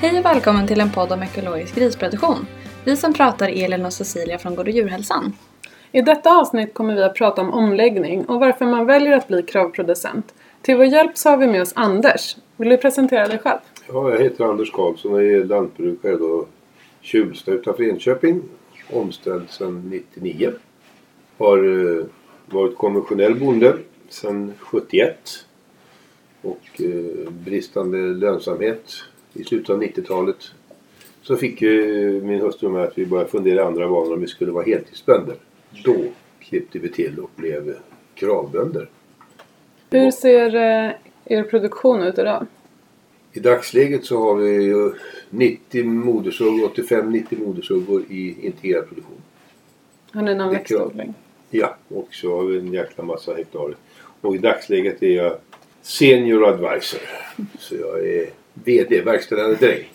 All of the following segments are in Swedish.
Hej och välkommen till en podd om ekologisk grisproduktion. Vi som pratar är Elin och Cecilia från Gård och djurhälsan. I detta avsnitt kommer vi att prata om omläggning och varför man väljer att bli kravproducent. Till vår hjälp så har vi med oss Anders. Vill du presentera dig själv? Ja, jag heter Anders Karlsson och är lantbrukare då Tjulsta utanför Enköping. Omställd sedan 99. Har eh, varit konventionell bonde sedan 71. Och eh, bristande lönsamhet i slutet av 90-talet. Så fick ju min hustru med att vi började fundera andra banor om vi skulle vara heltidsbönder. Då klippte vi till och blev kravbönder. Hur ser eh, er produktion ut idag? I dagsläget så har vi ju 90 modersuggor, 85-90 modersuggor i integrerad produktion. Har ni någon växtodling? Ja, och så har vi en jäkla massa hektar. Och i dagsläget är jag senior advisor. Så jag är VD, verkställande dräng.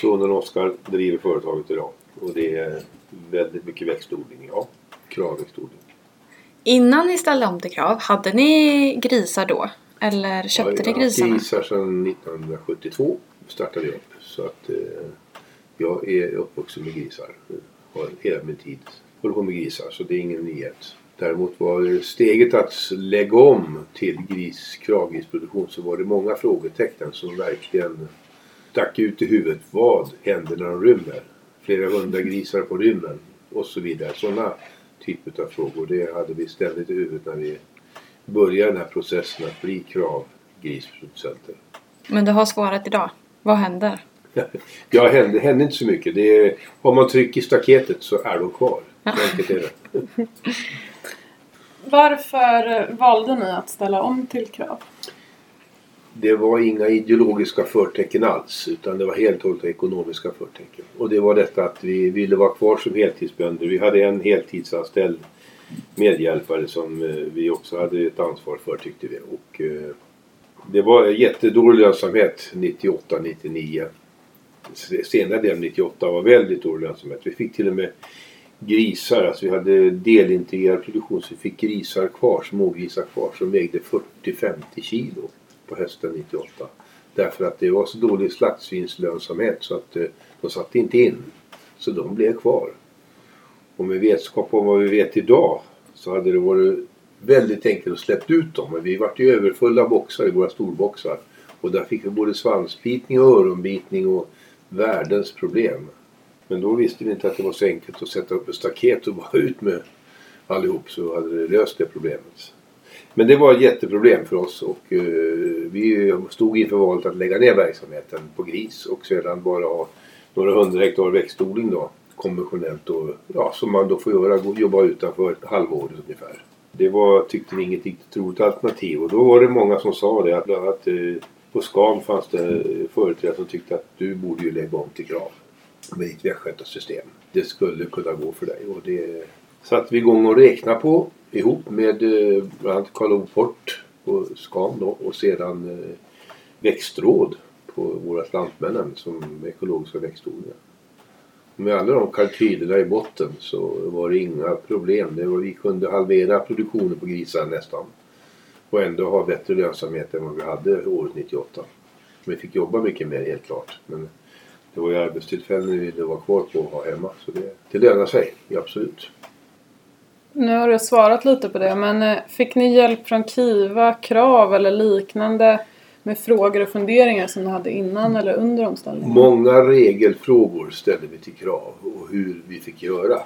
Sonen Oskar driver företaget idag. Och det är väldigt mycket växtodling, ja. Kravväxtodling. Innan ni ställde om till krav, hade ni grisar då? Eller köpte Ja, ni grisarna? grisar sedan 1972 startade jag upp. Så att eh, jag är uppvuxen med grisar. Har hela min tid hållit på med grisar så det är ingen nyhet. Däremot var steget att lägga om till gris, kravgrisproduktion så var det många frågetecken som verkligen stack ut i huvudet. Vad händer när de rymmer? Flera hundra grisar på rymmen och så vidare. Sådana typer av frågor. Det hade vi ständigt i huvudet när vi började den här processen att bli kravgrisproducenter. Men du har svaret idag. Vad händer? Ja, hände, hände inte så mycket. Det är, har man tryck i staketet så är de kvar. Så enkelt är det. Varför valde ni att ställa om till krav? Det var inga ideologiska förtecken alls utan det var helt och hållet ekonomiska förtecken. Och det var detta att vi ville vara kvar som heltidsbönder. Vi hade en heltidsanställd medhjälpare som eh, vi också hade ett ansvar för tyckte vi. Och, eh, det var jättedålig lönsamhet 98-99. Senare delen 98 var väldigt dålig lönsamhet. Vi fick till och med grisar, alltså vi hade delintegrerad produktion så vi fick grisar kvar, smågrisar kvar som vägde 40-50 kilo på hösten 98. Därför att det var så dålig slaktsvinslönsamhet så att eh, de satte inte in. Så de blev kvar. Och med vetskap om vad vi vet idag så hade det varit väldigt enkelt att släppa ut dem. Men vi vart ju överfulla boxar i våra storboxar. Och där fick vi både svansbitning och öronbitning och världens problem. Men då visste vi inte att det var så enkelt att sätta upp ett staket och bara ut med allihop så hade det löst det problemet. Men det var ett jätteproblem för oss och eh, vi stod inför valet att lägga ner verksamheten på gris och sedan bara ha några hundra hektar växtodling då konventionellt och ja, som man då får göra, jobba utanför ett halvår ungefär. Det var, tyckte vi, inget riktigt roligt alternativ och då var det många som sa det att, bland annat eh, på Scan fanns det företrädare som tyckte att du borde ju lägga om till krav med ditt västgötasystem. Det skulle kunna gå för dig och det satte vi igång och räkna på ihop med eh, bland annat Karl Port på Scan då och sedan eh, växtråd på våra lantmännen som ekologiska växtodlingar. Med alla de kalkylerna i botten så var det inga problem. Det var, vi kunde halvera produktionen på grisar nästan. Och ändå ha bättre lönsamhet än vad vi hade året 98. Vi fick jobba mycket mer helt klart. Men det var ju arbetstillfällen vi ville vara kvar på och ha hemma. Så det, det lönar sig, absolut. Nu har du svarat lite på det, men eh, fick ni hjälp från Kiva, Krav eller liknande med frågor och funderingar som ni hade innan eller under omställningen? Många regelfrågor ställde vi till krav och hur vi fick göra.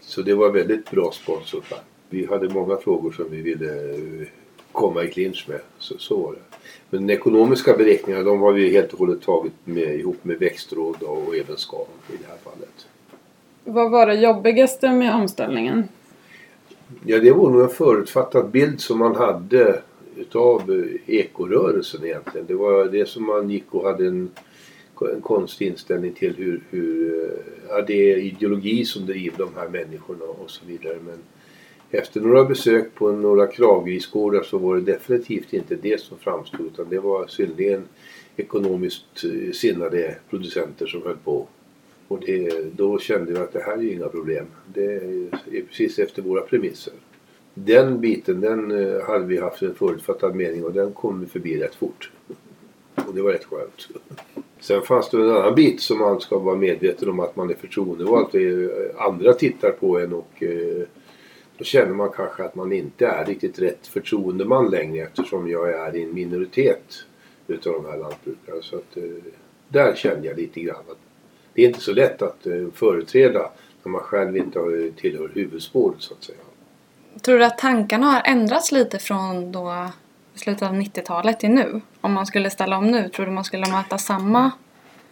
Så det var väldigt bra sponsor. Vi hade många frågor som vi ville eh, komma i clinch med. Så, så var det. Men de ekonomiska beräkningarna de har vi helt och hållet tagit med, ihop med växtråd och även SCAN i det här fallet. Vad var det jobbigaste med omställningen? Ja, det var nog en förutfattad bild som man hade utav eh, ekorörelsen egentligen. Det var det som man gick och hade en, en konstig inställning till hur, hur eh, ja, det är ideologi som driver de här människorna och så vidare. Men efter några besök på några kravgrisgårdar så var det definitivt inte det som framstod utan det var synnerligen ekonomiskt eh, sinnade producenter som höll på. Och det, då kände vi att det här är ju inga problem. Det är precis efter våra premisser. Den biten den eh, hade vi haft en förutfattad mening och den kom vi förbi rätt fort. Och det var rätt skönt. Sen fanns det en annan bit som man ska vara medveten om att man är förtroendevald. Det eh, andra tittar på en och eh, då känner man kanske att man inte är riktigt rätt förtroendeman längre eftersom jag är i en minoritet utav de här lantbrukarna. Så att, eh, där kände jag lite grann att det är inte så lätt att eh, företräda när man själv inte har- eh, tillhör huvudspåret så att säga. Tror du att tankarna har ändrats lite från då slutet av 90-talet till nu? Om man skulle ställa om nu, tror du man skulle möta samma?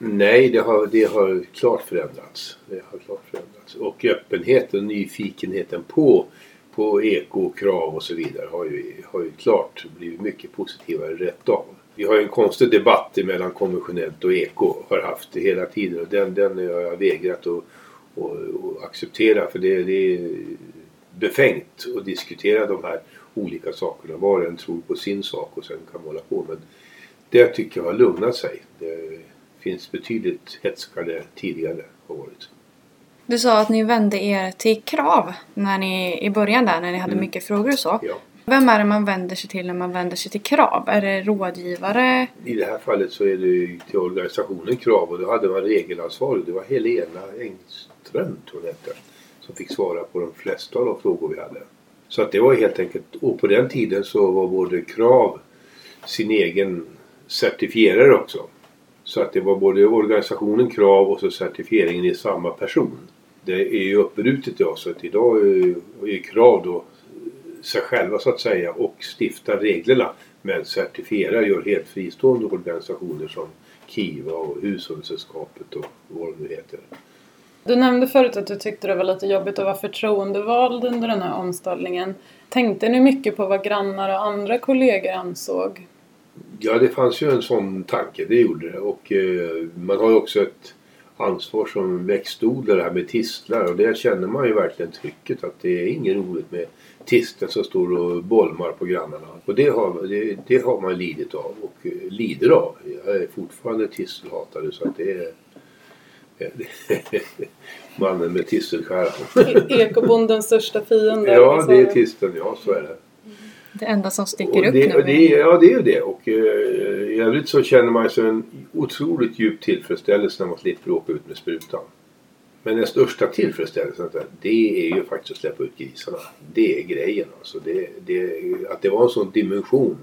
Nej, det har, det har klart förändrats. Det har klart förändrats. Och öppenheten, nyfikenheten på, på ekokrav och så vidare har ju, har ju klart blivit mycket positivare rätt av. Vi har ju en konstig debatt mellan konventionellt och eko har haft det hela tiden och den, den har jag vägrat att, och, och acceptera för det, det är befängt att diskutera de här olika sakerna. Var och en tror på sin sak och sen kan man hålla på. Men det tycker jag har lugnat sig. Det finns betydligt hetskare tidigare har varit. Du sa att ni vände er till krav när ni, i början där när ni hade Mm. mycket frågor och så. Ja. Vem är det man vänder sig till när man vänder sig till krav? Är det rådgivare? I det här fallet så är det till organisationen krav och då hade man regelansvarig. Det var Helena Engström tror jag hette. Som fick svara på de flesta av de frågor vi hade. Så att det var helt enkelt, och på den tiden så var både krav sin egen certifierare också. Så att det var både organisationen krav och så certifieringen i samma person. Det är ju uppbrutet idag så att idag är är krav då sig själva så att säga och stiftar reglerna. Men certifierar gör helt fristående organisationer som Kiva och Hushållningssällskapet och vad det nu heter. Du nämnde förut att du tyckte det var lite jobbigt att vara förtroendevald under den här omställningen. Tänkte ni mycket på vad grannar och andra kollegor ansåg? Ja, det fanns ju en sån tanke, det gjorde det. Och eh, man har ju också ett ansvar som växtodlare här med tistlar och där känner man ju verkligen trycket att det är inget roligt med tisten som står och bolmar på grannarna. Och det har, det, det har man lidit av och eh, lider av. Jag är fortfarande tistelhatare så att det är mannen med tistelskäran. Ekobondens största fiende? Ja, liksom. det är tisteln, ja så är det. Det enda som sticker upp det, nu. det, ja, det är ju det. Och eh, i övrigt så känner man sig en otroligt djup tillfredsställelse när man slipper åka ut med sprutan. Men den största tillfredsställelsen det är ju faktiskt att släppa ut grisarna. Det är grejen alltså. Det, det, att det var en sån dimension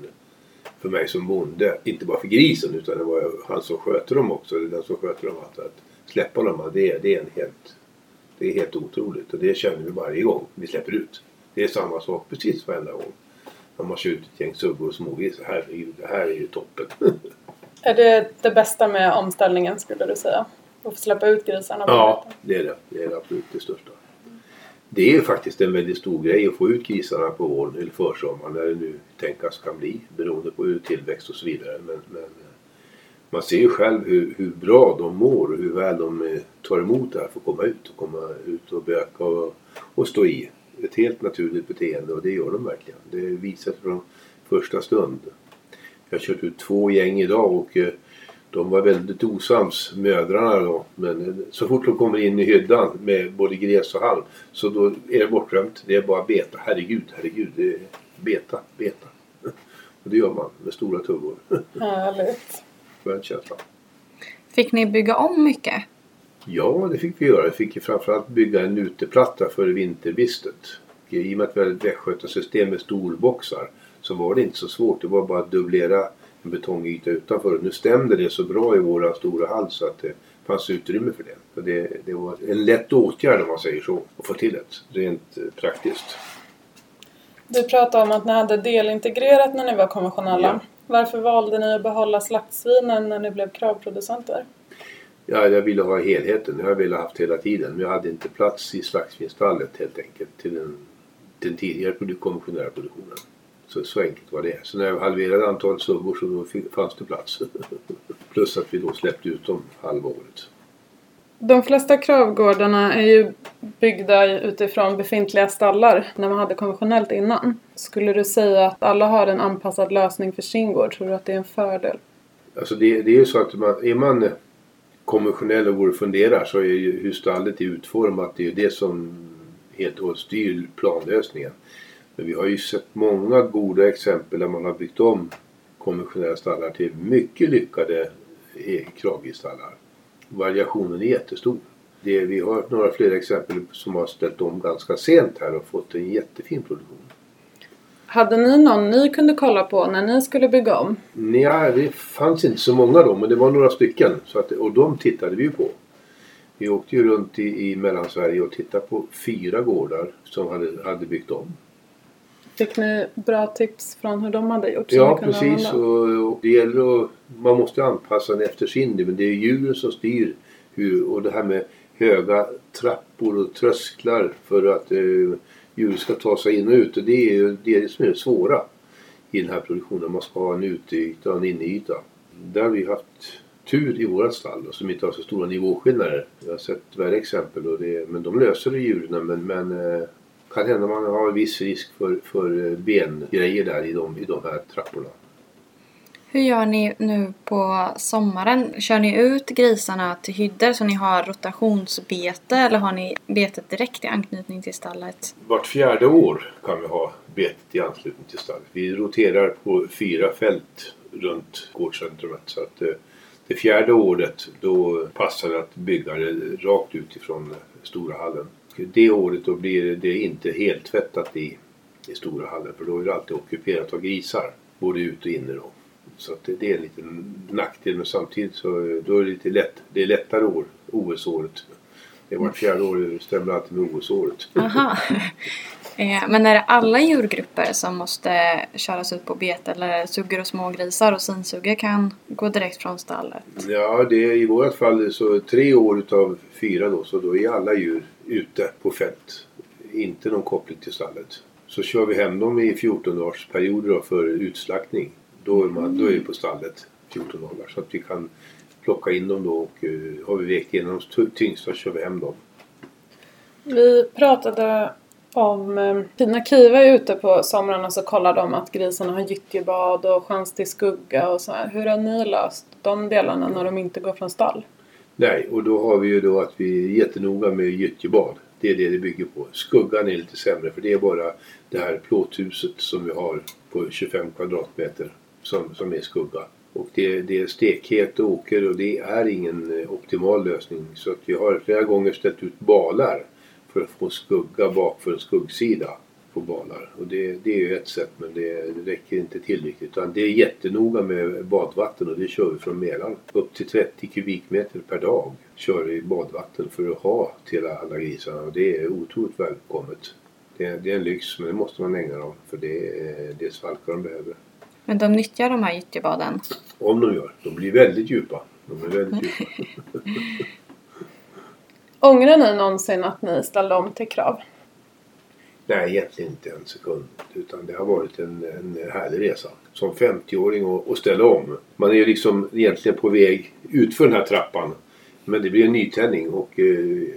för mig som bonde. Inte bara för grisen utan det var ju han som sköter dem också. Eller den som sköter dem. Att, att släppa dem, det, det är en helt det är helt otroligt och det känner vi varje gång vi släpper ut. Det är samma sak precis varenda gång. Man kör ut ett gäng suggor och smågrisar. Herregud, det här är ju toppen. Är det det bästa med omställningen skulle du säga? Att få släppa ut grisarna? ja, det är det. Det är absolut det största. Det är ju faktiskt en väldigt stor grej att få ut grisarna på våren eller försommaren när det nu tänkas kan bli beroende på hur tillväxt och så vidare. Men, men eh, man ser ju själv hur, hur bra de mår och hur väl de eh, tar emot det här för att komma ut och komma ut och böka och, och stå i. Ett helt naturligt beteende och det gör de verkligen. Det visar sig från första stund. Jag har kört ut två gäng idag och eh, de var väldigt osams, mödrarna då. Men eh, så fort de kommer in i hyddan med både gräs och halm så då är det bortglömt. Det är bara beta. Herregud, herregud. Det är beta, beta. Och det gör man med stora tuggor. Härligt. Skön känsla. Fick ni bygga om mycket? Ja, det fick vi göra. Vi fick ju framförallt bygga en uteplatta för vinterbistet. I och med att vi hade ett västgötasystem med storboxar så var det inte så svårt. Det var bara att dubblera en betongyta utanför. Nu stämde det så bra i våra stora hall så att det fanns utrymme för det. Så det, det var en lätt åtgärd om man säger så. Att få till det rent eh, praktiskt. Du pratade om att ni hade delintegrerat när ni var konventionella. Ja. Varför valde ni att behålla slaktsvinen när ni blev kravproducenter? Ja, jag ville ha helheten. Det har jag velat haft hela tiden. Men jag hade inte plats i slaktsvinstallet helt enkelt till den, den tidigare konventionella produktionen. Så, så enkelt var det. Så när jag halverade antalet suggor så fanns det plats. Plus att vi då släppte ut dem halva året. De flesta kravgårdarna är ju byggda utifrån befintliga stallar när man hade konventionellt innan. Skulle du säga att alla har en anpassad lösning för sin gård? Tror du att det är en fördel? Alltså det, det är ju så att man, är man konventionell och går och funderar så är ju hur stallet är utformat det är ju det som helt och hållet styr planlösningen. Men vi har ju sett många goda exempel där man har byggt om konventionella stallar till mycket lyckade e-, i. Variationen är jättestor. Det, vi har några fler exempel som har ställt om ganska sent här och fått en jättefin produktion. Hade ni någon ni kunde kolla på när ni skulle bygga om? Nej, det fanns inte så många då men det var några stycken. Så att, och de tittade vi ju på. Vi åkte ju runt i, i Mellansverige och tittade på fyra gårdar som hade, hade byggt om. Fick ni bra tips från hur de hade gjort? Ja precis och, och det gäller att man måste anpassa den efter sin men det är djuren som styr hur, och det här med höga trappor och trösklar för att eh, djur ska ta sig in och ut och det är ju det, är det som är det svåra i den här produktionen. Man ska ha en uteyta och en inneyta. Där har vi haft tur i vårat stall och som inte har så stora nivåskillnader. Jag har sett värre exempel och det, men de löser det djuren men, men eh, kan hända man har viss risk för, för eh, bengrejer där i de, i de här trapporna. Hur gör ni nu på sommaren? Kör ni ut grisarna till hyddor så ni har rotationsbete eller har ni betet direkt i anknytning till stallet? Vart fjärde år kan vi ha betet i anslutning till stallet. Vi roterar på fyra fält runt gårdscentrumet. Så att eh, det fjärde året då passar det att bygga det rakt utifrån eh, stora hallen. Det året då blir det inte helt tvättat i, i stora hallen för då är det alltid ockuperat av grisar. Både ut och inne då. Så att det, det är en liten nackdel men samtidigt så eh, då är det lite lätt. Det är lättare år, OS-året. Det är vart fjärde år stämmer alltid med OS-året. Eh, Men är det alla djurgrupper som måste köras ut på bete eller suggor och smågrisar och sinsuggor kan gå direkt från stallet? Ja, det är i vårt fall så tre år utav fyra då, så då är alla djur ute på fält. Inte någon koppling till stallet. Så kör vi hem dem i 14 dagars perioder för utslaktning. Då är, man, då är vi på stallet 14 dagar. Så att vi kan plocka in dem då och eh, har vi vägt igenom de ty- tyngsta kör vi hem dem. Vi pratade om eh, Tina Kiva är ute på somrarna så kollar de att grisarna har gyttjebad och chans till skugga och så här. Hur har ni löst de delarna när de inte går från stall? Nej, och då har vi ju då att vi är jättenoga med gyttjebad. Det är det det bygger på. Skuggan är lite sämre för det är bara det här plåthuset som vi har på 25 kvadratmeter som, som är skugga. Och det, det är stekhet och åker och det är ingen eh, optimal lösning. Så att vi har flera gånger ställt ut balar för att få skugga bakför en skuggsida på balar. Och det, det är ju ett sätt men det, det räcker inte till riktigt. Utan det är jättenoga med badvatten och det kör vi från Mälaren. Upp till 30 kubikmeter per dag kör vi badvatten för att ha till alla grisarna och det är otroligt välkommet. Det är, det är en lyx men det måste man ägna dem för det är, det är svalkar de behöver. Men de nyttjar de här gyttjebaden. Om de gör. De blir väldigt djupa. De är väldigt djupa. Ångrar ni någonsin att ni ställde om till krav? Nej, egentligen inte en sekund. Utan det har varit en, en härlig resa. Som 50-åring och, och ställa om. Man är ju liksom egentligen på väg ut för den här trappan. Men det blir en nytändning och eh,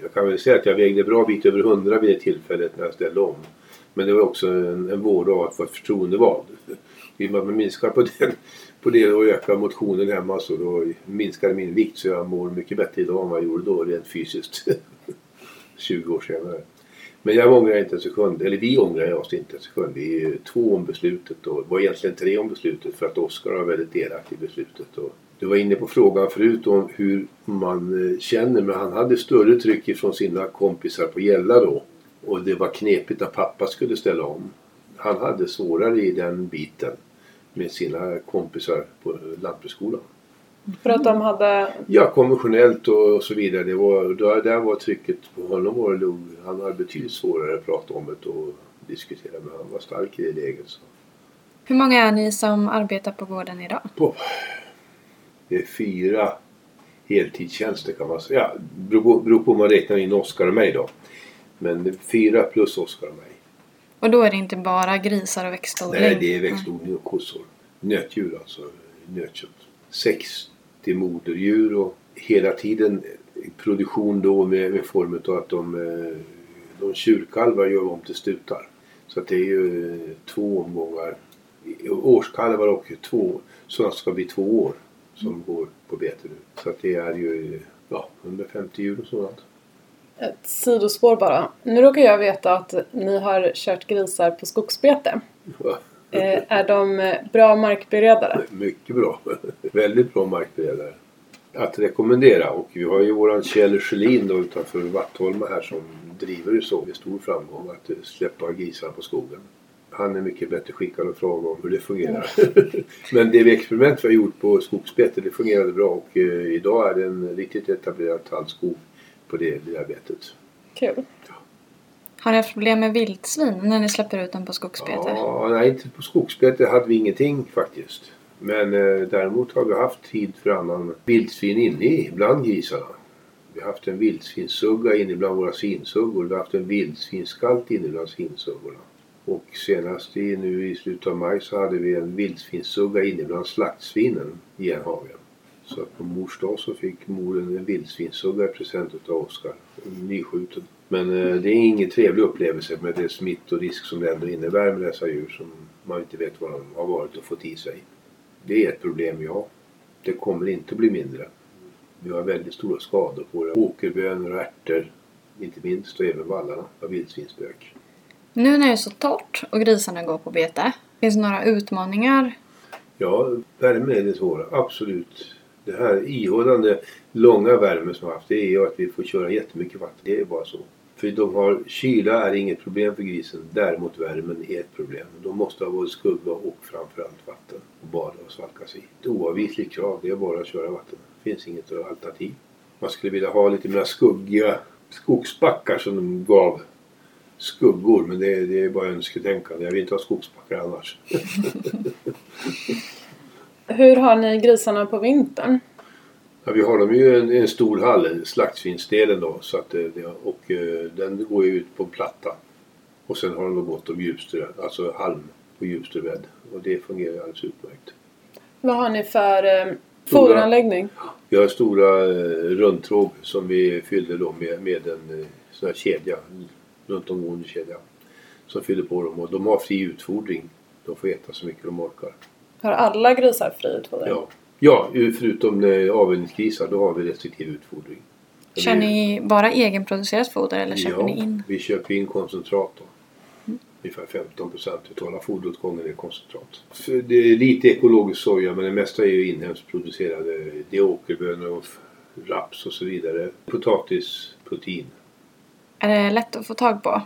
jag kan väl säga att jag vägde bra bit över 100 vid det tillfället när jag ställde om. Men det var också en, en vård av att vara förtroendevald. Vill man minska på, den, på det och öka motionen hemma så då minskade min vikt så jag mår mycket bättre idag än vad jag gjorde då rent fysiskt. 20 år senare. Men jag ångrar inte en sekund, eller vi ångrar oss inte en sekund. Vi är två om beslutet och var egentligen tre om beslutet för att Oskar var väldigt delaktig i beslutet. Och du var inne på frågan förut om hur man eh, känner men han hade större tryck ifrån sina kompisar på Gälla då. Och det var knepigt att pappa skulle ställa om. Han hade svårare i den biten med sina kompisar på lantbruksskolan. För att de hade... Ja, konventionellt och, och så vidare. Det var, där, där var trycket på honom. Var det, nog- han hade betydligt svårare att prata om det och diskutera men han var stark i det läget. Så. Hur många är ni som arbetar på gården idag? På, det är fyra heltidstjänster kan man säga. Ja, beror på, beror på om man räknar in Oskar och mig då. Men fyra plus Oskar och mig. Och då är det inte bara grisar och växtodling? Nej, det är växtodling och kossor. Nötdjur alltså, nötkött. 60 moderdjur och hela tiden produktion då med, med form av att de, eh, de tjurkalvar gör om till stutar. Så att det är ju eh, två omgångar. Årskalvar och två, sådana ska bli två år som går på bete nu. Så att det är ju ja, 150 djur och sådant. Ett sidospår bara. Nu råkar jag veta att ni har kört grisar på skogsbete. Eh, är de eh, bra markberedare? Mycket bra. Väldigt bra markberedare. att rekommendera. Och vi har ju våran Kjell Sjölin då utanför Vattholma här som driver det så med stor framgång att eh, släppa grisarna på skogen. Han är mycket bättre skickad att fråga om hur det fungerar. Men det experiment vi har gjort på skogsbete det fungerade bra och eh, idag är det en riktigt etablerad tallskog på det lilla betet. Kul. Har ni haft problem med vildsvin när ni släpper ut dem på skogsbete? Ja, nej, inte på skogsbete hade vi ingenting faktiskt. Men eh, däremot har vi haft tid för annan vildsvin inne i bland grisarna. Vi har haft en vildsvinssugga inne bland våra svinsuggor. Vi har haft en vildsvinsskalt inne bland svinsuggorna. Och senast i, nu i slutet av maj så hade vi en vildsvinssugga inne bland slaktsvinen i en hage. Så att på mors dag så fick moren en vildsvinssugga i present utav Oskar. Nyskjuten. Men eh, det är ingen trevlig upplevelse med det smittorisk som det ändå innebär med dessa djur som man inte vet vad de har varit och fått i sig. Det är ett problem, ja. Det kommer inte att bli mindre. Vi har väldigt stora skador på våra åkerbönor och ärtor. Inte minst och även vallarna av vildsvinsspök. Nu när det är så torrt och grisarna går på bete, finns det några utmaningar? Ja, värmen är det svåra. Absolut. Det här ihållande långa värmen som vi har haft det är ju att vi får köra jättemycket vatten. Det är bara så. För de har, kyla är inget problem för grisen. Däremot värmen är ett problem. De måste ha både skugga och framförallt vatten. Och bada och svalka sig. Ett oavvisligt krav. Det är bara att köra vatten. Det finns inget alternativ. Man skulle vilja ha lite mer skuggiga skogsbackar som de gav skuggor. Men det, det är bara önsketänkande. Jag vill inte ha skogsbackar annars. Hur har ni grisarna på vintern? Ja, vi har dem ju i en, en stor hall, slaktsvinsdelen då. Så att, det, och eh, den går ju ut på en platta. Och sen har de gått om djupströ, alltså halm på djupströbädd. Och det fungerar alldeles utmärkt. Vad har ni för eh, foderanläggning? Vi har stora eh, rundtråg som vi fyllde då med, med en eh, sån här kedja, runt omgående kedja. Som fyller på dem och de har fri utfodring. De får äta så mycket de orkar. Har alla grisar fri utfodring? Ja, ja förutom avvänjningsgrisar då har vi restriktiv utfodring. Kör ni bara egenproducerat foder eller köper ja, ni in? vi köper in koncentrat då. Ungefär 15 procent utav foderåtgången är koncentrat. För det är lite ekologisk soja men det mesta är ju inhemskt producerade. Det är åkerbönor och raps och så vidare. Potatis, protein. Är det lätt att få tag på?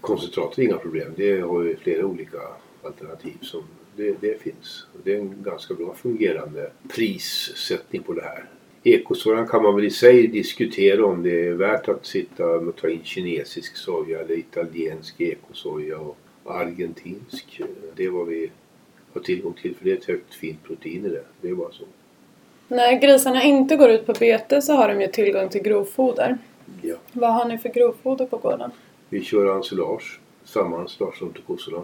Koncentrat är inga problem. Det har ju flera olika alternativ som det, det finns. Det är en ganska bra fungerande prissättning på det här. Ekosojan kan man väl i sig diskutera om det är värt att sitta och ta in kinesisk soja eller italiensk ekosoja och argentinsk. Det är vad vi har tillgång till för det är ett högt fint protein i det. Det är bara så. När grisarna inte går ut på bete så har de ju tillgång till grovfoder. Ja. Vad har ni för grovfoder på gården? Vi kör ensilage. Samma ensilage som till kossorna.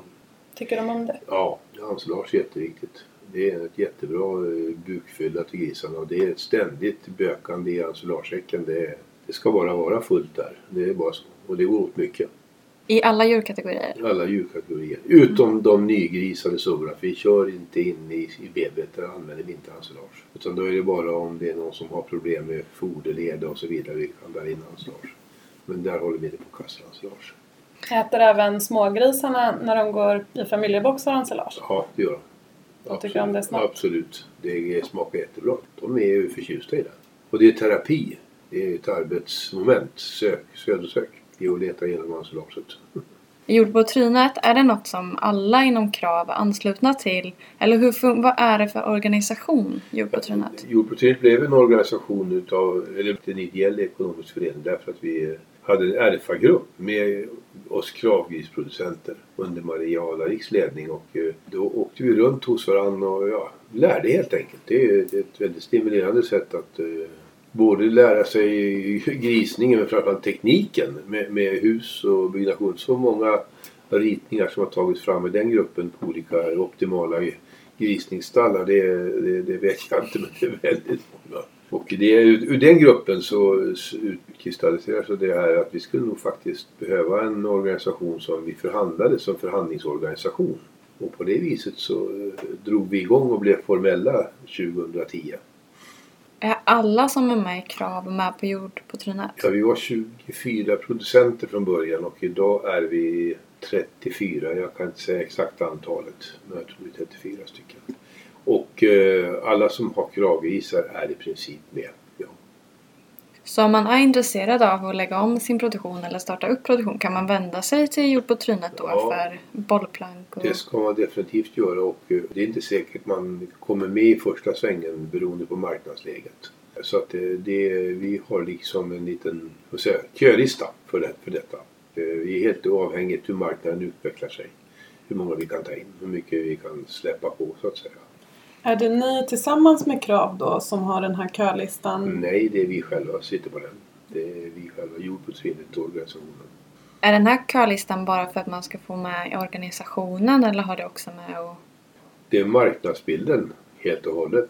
Tycker de om det? Ja, ensilage är jätteviktigt. Det är ett jättebra eh, bukfylla till grisarna och det är ett ständigt bökande i ensilagesäcken. Det, det ska bara vara fullt där. Det är bara så. Och det går åt mycket. I alla djurkategorier? Alla djurkategorier. Utom de nygrisade suggorna. För vi kör inte in i, i BB. Där använder vi inte ensilage. Utan då är det bara om det är någon som har problem med foderleda och så vidare. Vi kan bära in ensilage. Men där håller vi inte på att kasta ensilage. Äter även smågrisarna när de går i familjeboxar ensilage? Ja, det gör de. Vad tycker om det smak? Absolut. Det smakar jättebra. De är ju förtjusta i det. Och det är terapi. Det är ett arbetsmoment. Sök, södersök. Det är att leta igenom ensilaget. Jord på trynet, är det något som alla inom KRAV är anslutna till? Eller hur, vad är det för organisation, Jord på trynet? Jordbruksföreningen blev en organisation utav, eller en ideell ekonomisk förening därför att vi hade en RFA-grupp med oss kravgrisproducenter under Maria Alariks ledning och eh, då åkte vi runt hos varandra och ja, lärde helt enkelt. Det är ett väldigt stimulerande sätt att eh, både lära sig grisningen men framförallt tekniken med, med hus och byggnation. Så många ritningar som har tagits fram i den gruppen på olika optimala grisningsstallar det, det, det vet jag inte men det är väldigt många. Och det, ur den gruppen så utkristalliserar sig det här att vi skulle nog faktiskt behöva en organisation som vi förhandlade som förhandlingsorganisation. Och på det viset så eh, drog vi igång och blev formella 2010. Är alla som är med i KRAV med på Jord på trynet? Ja, vi var 24 producenter från början och idag är vi 34. Jag kan inte säga exakt antalet men jag tror det är 34 stycken. Och eh, alla som har kravgrisar är i princip med. Ja. Så om man är intresserad av att lägga om sin produktion eller starta upp produktion kan man vända sig till Jord på trynet då Ja. för bollplank och... Det ska man definitivt göra och eh, det är inte säkert man kommer med i första svängen beroende på marknadsläget. Så att det, det, vi har liksom en liten jag, kölista för, det, för detta. Eh, Vi är helt avhängigt hur marknaden utvecklar sig. Hur många vi kan ta in, hur mycket vi kan släppa på så att säga. Är det ni tillsammans med Krav då som har den här kölistan? Nej, det är vi själva som sitter på den. Det är vi själva, Jord på trynet, organisationen. Är den här kölistan bara för att man ska få med i organisationen eller har det också med att... Det är marknadsbilden helt och hållet.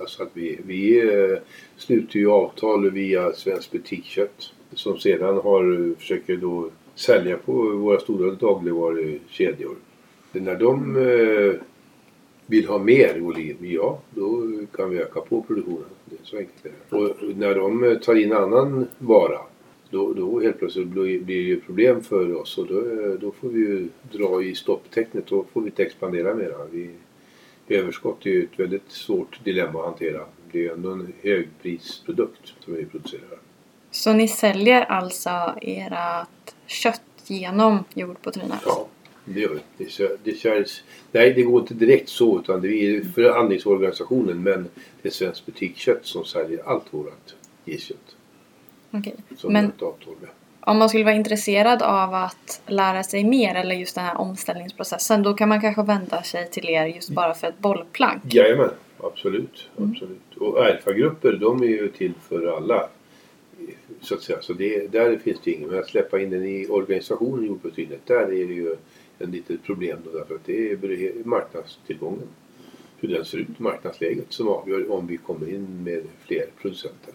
Alltså att vi, vi eh, sluter ju avtal via Svensk Butikskött som sedan har, försöker då sälja på våra stora dagligvarukedjor. När de eh, vill ha mer volym, ja då kan vi öka på produktionen. Det är så enkelt det är. Och när de eh, tar in annan vara då, då helt plötsligt blir det ju problem för oss och då, eh, då får vi ju dra i stopptecknet. Då får vi inte expandera mera. Vi, överskott är ju ett väldigt svårt dilemma att hantera. Det är ju ändå en högprisprodukt som vi producerar. Så ni säljer alltså ert kött genom Jord på trynet? Ja, det gör. Det, det körs, nej, det går inte direkt så utan det är förhandlingsorganisationen men det är Svensk Butikskött som säljer allt vårt griskött. Okej. Som Men om man skulle vara intresserad av att lära sig mer eller just den här omställningsprocessen då kan man kanske vända sig till er just bara för ett bollplank? Jajamän, absolut. Mm. absolut. Och erfagrupper de är ju till för alla. Så att säga. Så det, där finns det ingen. Men att släppa in den i organisationen jordbrukssynet, där är det ju en litet problem då därför att det är marknadstillgången. Hur den ser ut, marknadsläget som avgör om vi kommer in med fler producenter.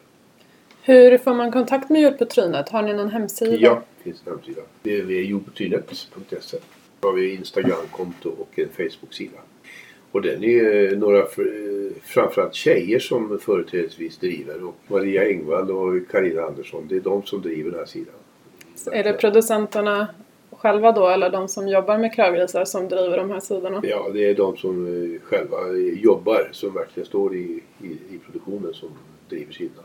Hur får man kontakt med Jord på trynet? Har ni någon hemsida? Ja, det finns en hemsida. Det är jordbrukssynet.se. Då har vi Instagramkonto och en Facebook-sida. Och den är några fr- framförallt tjejer som företrädesvis driver. Och Maria Engvall och Karina Andersson. Det är de som driver den här sidan. Är det producenterna själva då eller de som jobbar med kravgrisar som driver de här sidorna? Ja, det är de som eh, själva eh, jobbar, som verkligen står i, i, i produktionen, som driver sidan.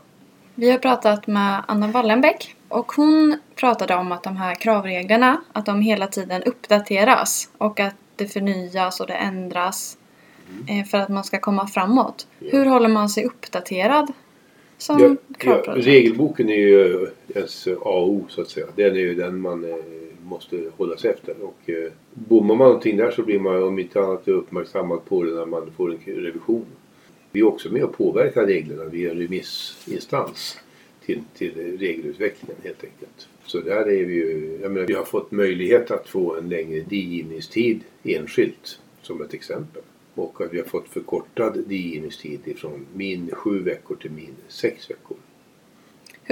Vi har pratat med Anna Wallenbäck och hon pratade om att de här kravreglerna, att de hela tiden uppdateras och att det förnyas och det ändras eh, för att man ska komma framåt. Ja. Hur håller man sig uppdaterad som Ja, ja, regelboken är ju ens A och O så att säga. Den är ju den man måste hålla sig efter. Och eh, bommar man någonting där så blir man om inte annat uppmärksammad på det när man får en revision. Vi är också med och påverkar reglerna. Vi är en remissinstans till, till regelutvecklingen helt enkelt. Så där är vi ju, jag menar, vi har fått möjlighet att få en längre digivningstid enskilt som ett exempel. Och att vi har fått förkortad digivningstid ifrån min sju veckor till min sex veckor.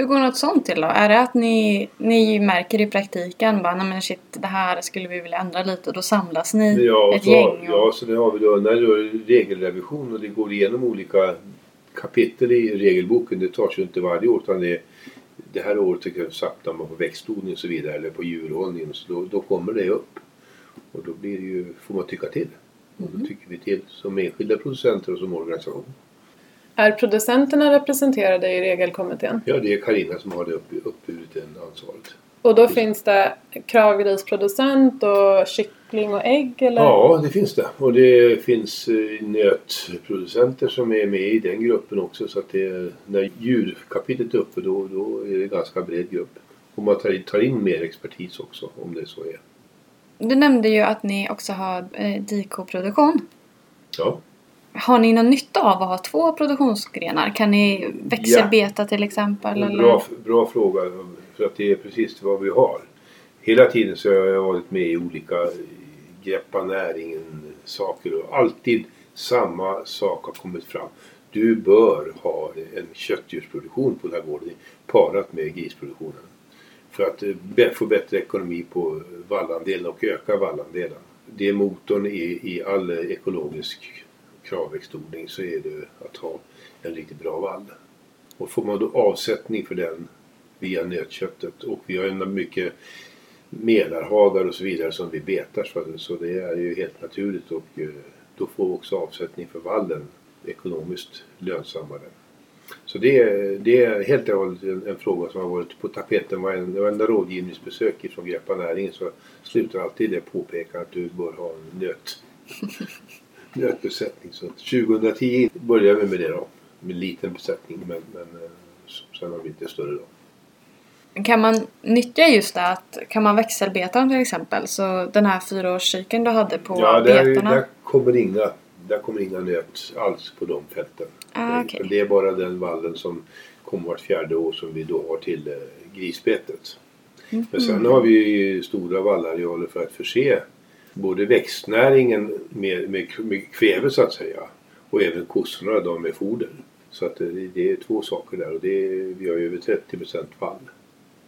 Hur går något sånt till då? Är det att ni, ni märker i praktiken bara, nej men shit, det här skulle vi vilja ändra lite och då samlas ni Ja, ett så, gäng? Och, ja, så det har vi då när är regelrevision och det går igenom olika kapitel i regelboken. Det tar sig inte varje år utan det, det här året tycker jag satsar man på växtodling och så vidare eller på djurhållning. Så då, då kommer det upp. Och då blir ju, får man tycka till. Och då tycker vi till som enskilda producenter och som organisation. Är producenterna representerade i regelkommittén? Ja, det är Karina som har det upp, uppburit den ansvaret. Och då finns det kravgrisproducent och kyckling och ägg eller? Ja, det finns det. Och det finns eh, nötproducenter som är med i den gruppen också. Så att det, när djurkapitlet är uppe då, då är det en ganska bred grupp. Och man tar in, tar in mer expertis också om det så är. Du nämnde ju att ni också har eh, dikoproduktion. Ja, Har ni någon nytta av att ha två produktionsgrenar? Kan ni växelbeta till exempel? Eller? bra, bra fråga. För att det är precis vad vi har. Hela tiden så har jag varit med i olika greppa näringen saker och alltid samma sak har kommit fram. Du bör ha en köttdjursproduktion på den här gården parat med grisproduktionen. För att eh, få bättre ekonomi på vallandelen och öka vallandelen. Det är motorn i, i all ekologisk kravväxtodling så är det att ha en riktigt bra vall. Och får man då avsättning för den via nötköttet och vi har ju mycket melarhagar och så vidare som vi betar så, det är ju helt naturligt och eh, då får vi också avsättning för vallen ekonomiskt lönsammare. Så det är, det är helt och hållet en, en, fråga som har varit på tapeten varenda, varenda rådgivningsbesök från Greppa näringen så slutar alltid det påpekandet att du bör ha en nöt, nötbesättning. Så 2010 började vi med det då. Med en liten besättning men, men eh, sen har vi inte större då. Kan man nyttja just det att kan man växelbeta dem till exempel? Så den här fyraårscykeln du hade på ja, där, betorna? där kommer inga, där kommer inga nöt alls på de fälten. Ah, okay. Det är bara den vallen som kommer vart fjärde år som vi då har till eh, grisbetet. Mm. Men sen har vi ju stora vallarealer för att förse både växtnäringen med, med, med kväve så att säga och även kossorna då med foder. Så att det, det är två saker där och det vi har ju över 30 vall.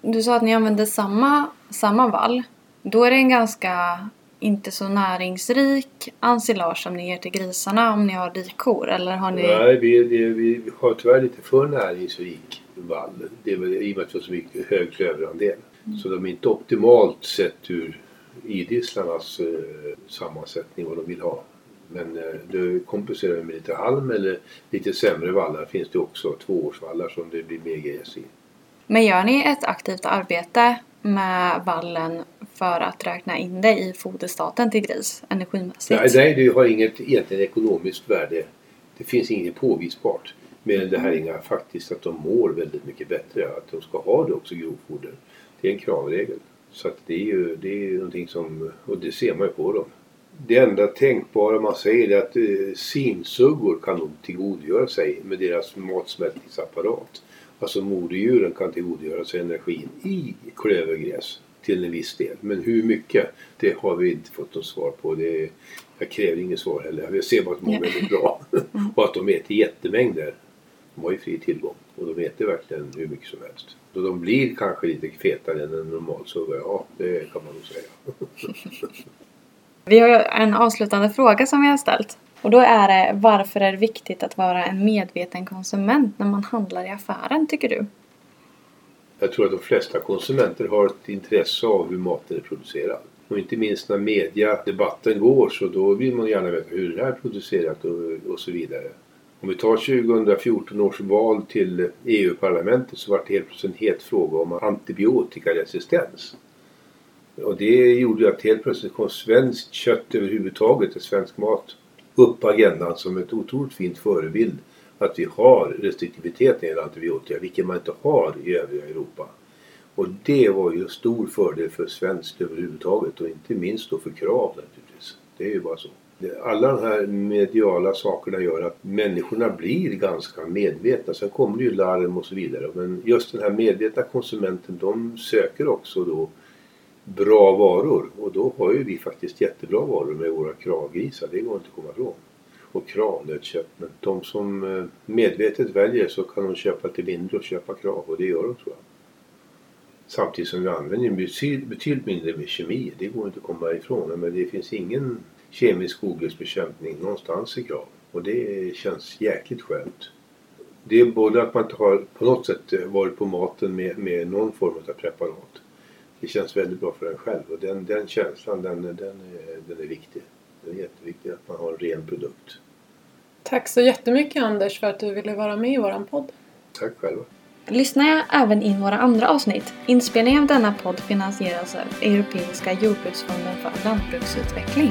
Du sa att ni använder samma, samma vall. Då är det en ganska inte så näringsrik ensilage som ni ger till grisarna om ni har dikor? Eller har ni... Nej, vi, det, vi har tyvärr lite för näringsrik vall. Det är i och med att vi har så mycket hög klöverandel. Mm. Så de är inte optimalt sett ur idisslarnas eh, sammansättning vad de vill ha. Men eh, det kompenserar med lite halm eller lite sämre vallar finns det också. Tvåårsvallar som det blir mer gräs i. Men gör ni ett aktivt arbete med vallen för att räkna in det i foderstaten till gris energimässigt? Nej, nej det har inget egentligen ekonomiskt värde. Det finns inget påvisbart. Men det här är faktiskt att de mår väldigt mycket bättre. Att de ska ha det också grovfoder. Det är en kravregel. Så att det är ju det är någonting som, och det ser man ju på dem. Det enda tänkbara man säger är att eh, sinsuggor kan nog tillgodogöra sig med deras matsmältningsapparat. Alltså moderdjuren kan tillgodogöra sig energin i klövergräs till en viss del. Men hur mycket? Det har vi inte fått något svar på. Det jag kräver inget svar heller. Jag ser bara att de mår väldigt bra. och att de äter jättemängder. De har ju fri tillgång. Och de äter verkligen hur mycket som helst. Då de blir kanske lite fetare än en normal sugga. Ja, det kan man nog säga. vi har en avslutande fråga som vi har ställt. Och då är det varför är det viktigt att vara en medveten konsument när man handlar i affären tycker du? Jag tror att de flesta konsumenter har ett intresse av hur maten är producerad. Och inte minst när mediadebatten går så då vill man gärna veta hur det är producerat och, och så vidare. Om vi tar 2014 års val till EU-parlamentet så var det helt plötsligt en het fråga om antibiotikaresistens. Och det gjorde att helt plötsligt kom svenskt kött överhuvudtaget, svensk mat, upp på agendan som ett otroligt fint förebild att vi har restriktivitet när det gäller antibiotika, vilket man inte har i övriga Europa. Och det var ju en stor fördel för svenskt överhuvudtaget och inte minst då för krav naturligtvis. Det är ju bara så. Alla de här mediala sakerna gör att människorna blir ganska medvetna. Sen kommer det ju larm och så vidare. Men just den här medvetna konsumenten de söker också då bra varor. Och då har ju vi faktiskt jättebra varor med våra kravgrisar. Det går inte att komma ifrån och kravnötkött. Men de som eh, medvetet väljer så kan de köpa till mindre och köpa krav och det gör de tror jag. Samtidigt som vi använder betydligt mindre med kemi. Det går inte att komma ifrån. Men det finns ingen kemisk ogräsbekämpning någonstans i krav. Och det känns jäkligt skönt. Det är både att man inte har på något sätt varit på maten med, med någon form av preparat. Det känns väldigt bra för en själv och den, den känslan den, den, är, den är viktig. Det är jätteviktigt att man har en ren produkt. Tack så jättemycket Anders för att du ville vara med i våran podd. Tack själva. Lyssna även in våra andra avsnitt. Inspelningen av denna podd finansieras av Europeiska jordbruksfonden för lantbruksutveckling.